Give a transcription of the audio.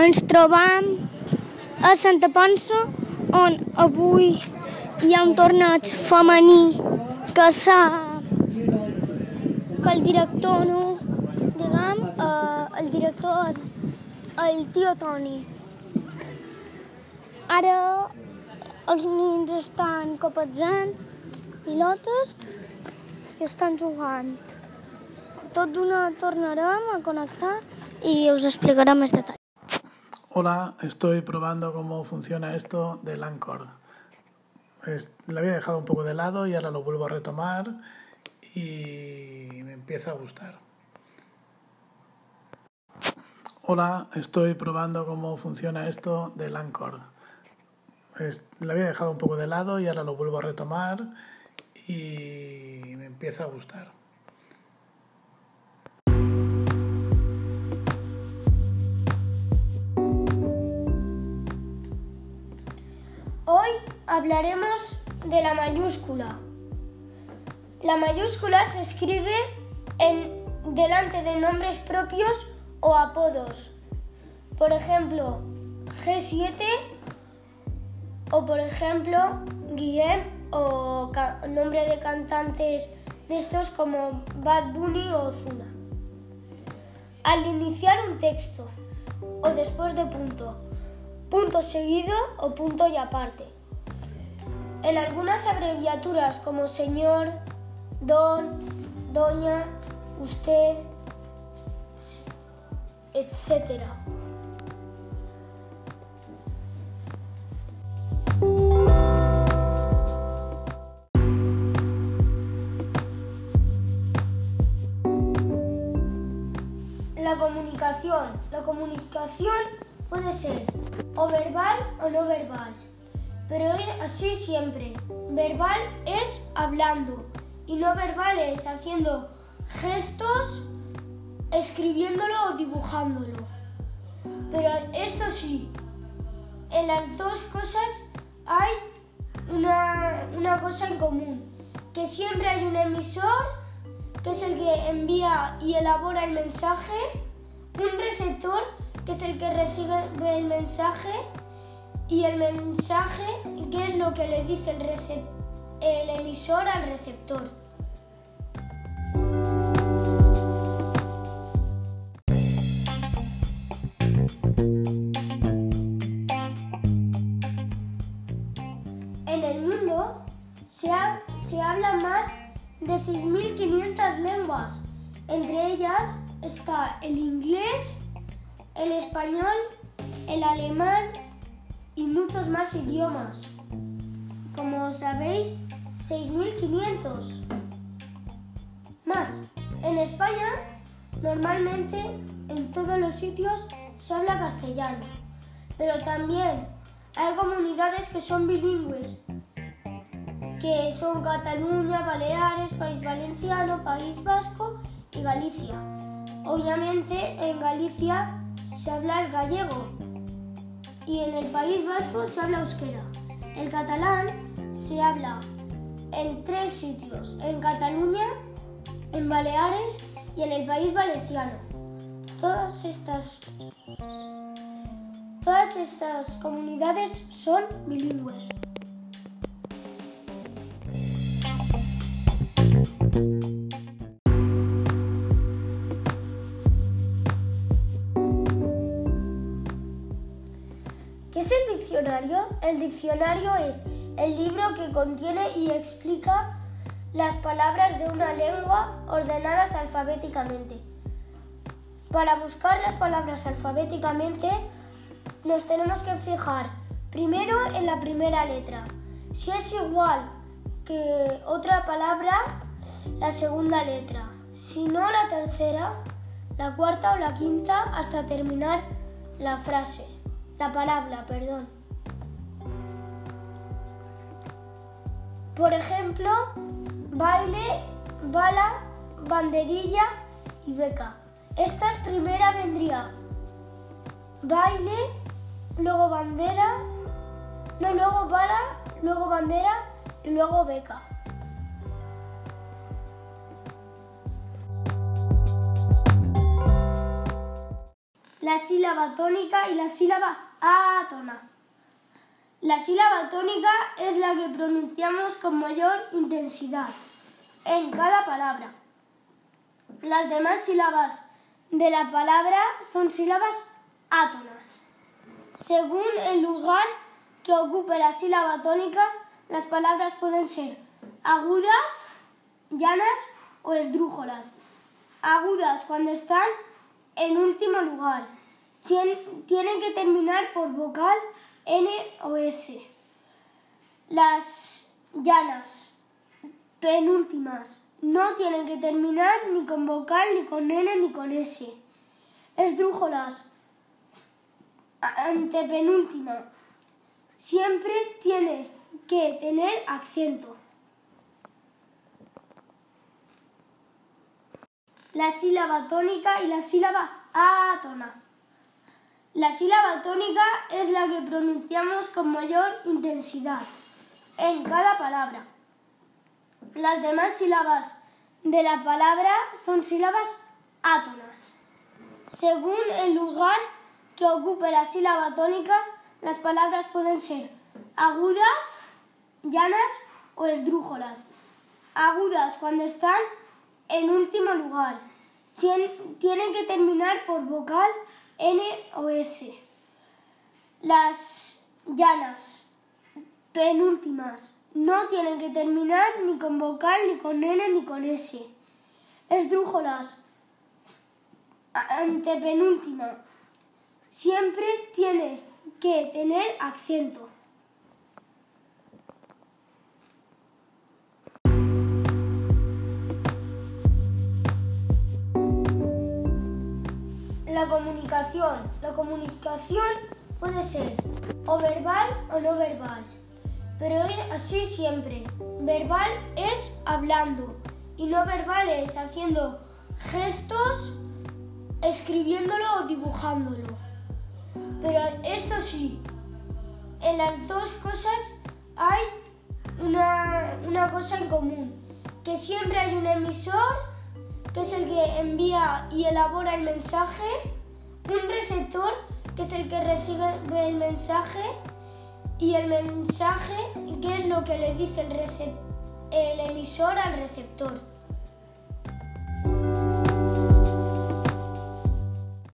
Ens trobam a Santa Ponsa, on avui hi ha un torneig femení que s'ha... que el director no... diguem, eh, el director és el tio Toni. Ara els nins estan copejant pilotes i estan jugant. Tot d'una tornarem a connectar y os explicaré más detalles. Hola, estoy probando cómo funciona esto del Anchor. Es, lo había dejado un poco de lado y ahora lo vuelvo a retomar y me empieza a gustar. Hola, estoy probando cómo funciona esto del Anchor. Es, lo había dejado un poco de lado y ahora lo vuelvo a retomar y me empieza a gustar. Hablaremos de la mayúscula. La mayúscula se escribe en delante de nombres propios o apodos. Por ejemplo, G7 o por ejemplo Guillem o nombre de cantantes de estos como Bad Bunny o Ozuna. Al iniciar un texto o después de punto, punto seguido o punto y aparte. En algunas abreviaturas como señor, don, doña, usted, etc. La comunicación. La comunicación puede ser o verbal o no verbal, pero es así siempre. Verbal es hablando y no verbal es haciendo gestos, escribiéndolo o dibujándolo. Pero esto sí, en las dos cosas hay una, una cosa en común, que siempre hay un emisor que es el que envía y elabora el mensaje, un receptor, que es el que recibe el mensaje, y el mensaje, que es lo que le dice el, emisor al receptor. En el mundo se, ha, se habla más de 6.500 lenguas. Entre ellas está el inglés, el español, el alemán y muchos más idiomas. Como sabéis, 6.500. Más, en España normalmente en todos los sitios se habla castellano, pero también hay comunidades que son bilingües, que son Cataluña, Baleares, País Valenciano, País Vasco y Galicia. Obviamente en Galicia se habla el gallego y en el País Vasco se habla euskera. El catalán se habla en tres sitios, en Cataluña, en Baleares y en el País Valenciano. Todas estas, todas estas comunidades son bilingües. Diccionario es el libro que contiene y explica las palabras de una lengua ordenadas alfabéticamente. Para buscar las palabras alfabéticamente nos tenemos que fijar primero en la primera letra. Si es igual que otra palabra, la segunda letra. Si no, la tercera, la cuarta o la quinta hasta terminar la frase. La palabra, perdón. Por ejemplo, baile, bala, banderilla y beca. Esta es primera vendría baile, luego bandera, no, luego bala, luego bandera y luego beca. la sílaba tónica y la sílaba átona. La sílaba tónica es la que pronunciamos con mayor intensidad en cada palabra. Las demás sílabas de la palabra son sílabas átonas. Según el lugar que ocupe la sílaba tónica, las palabras pueden ser agudas, llanas o esdrújolas. Agudas cuando están en último lugar. Tienen que terminar por vocal N o S. Las llanas, penúltimas, no tienen que terminar ni con vocal, ni con N, ni con S. Esdrújolas, antepenúltima, siempre tiene que tener acento. La sílaba tónica y la sílaba átona. La sílaba tónica es la que pronunciamos con mayor intensidad en cada palabra. Las demás sílabas de la palabra son sílabas átonas. Según el lugar que ocupe la sílaba tónica, las palabras pueden ser agudas, llanas o esdrújolas. Agudas cuando están en último lugar. Tienen que terminar por vocal N o S. Las llanas, penúltimas, no tienen que terminar ni con vocal, ni con N, ni con S. Esdrújolas, antepenúltima, siempre tiene que tener acento. La comunicación. La comunicación puede ser o verbal o no verbal, pero es así siempre. Verbal es hablando y no verbal es haciendo gestos, escribiéndolo o dibujándolo. Pero esto sí, en las dos cosas hay una, una cosa en común, que siempre hay un emisor que es el que envía y elabora el mensaje, un receptor, que es el que recibe el mensaje, y el mensaje, que es lo que le dice el, el emisor al receptor.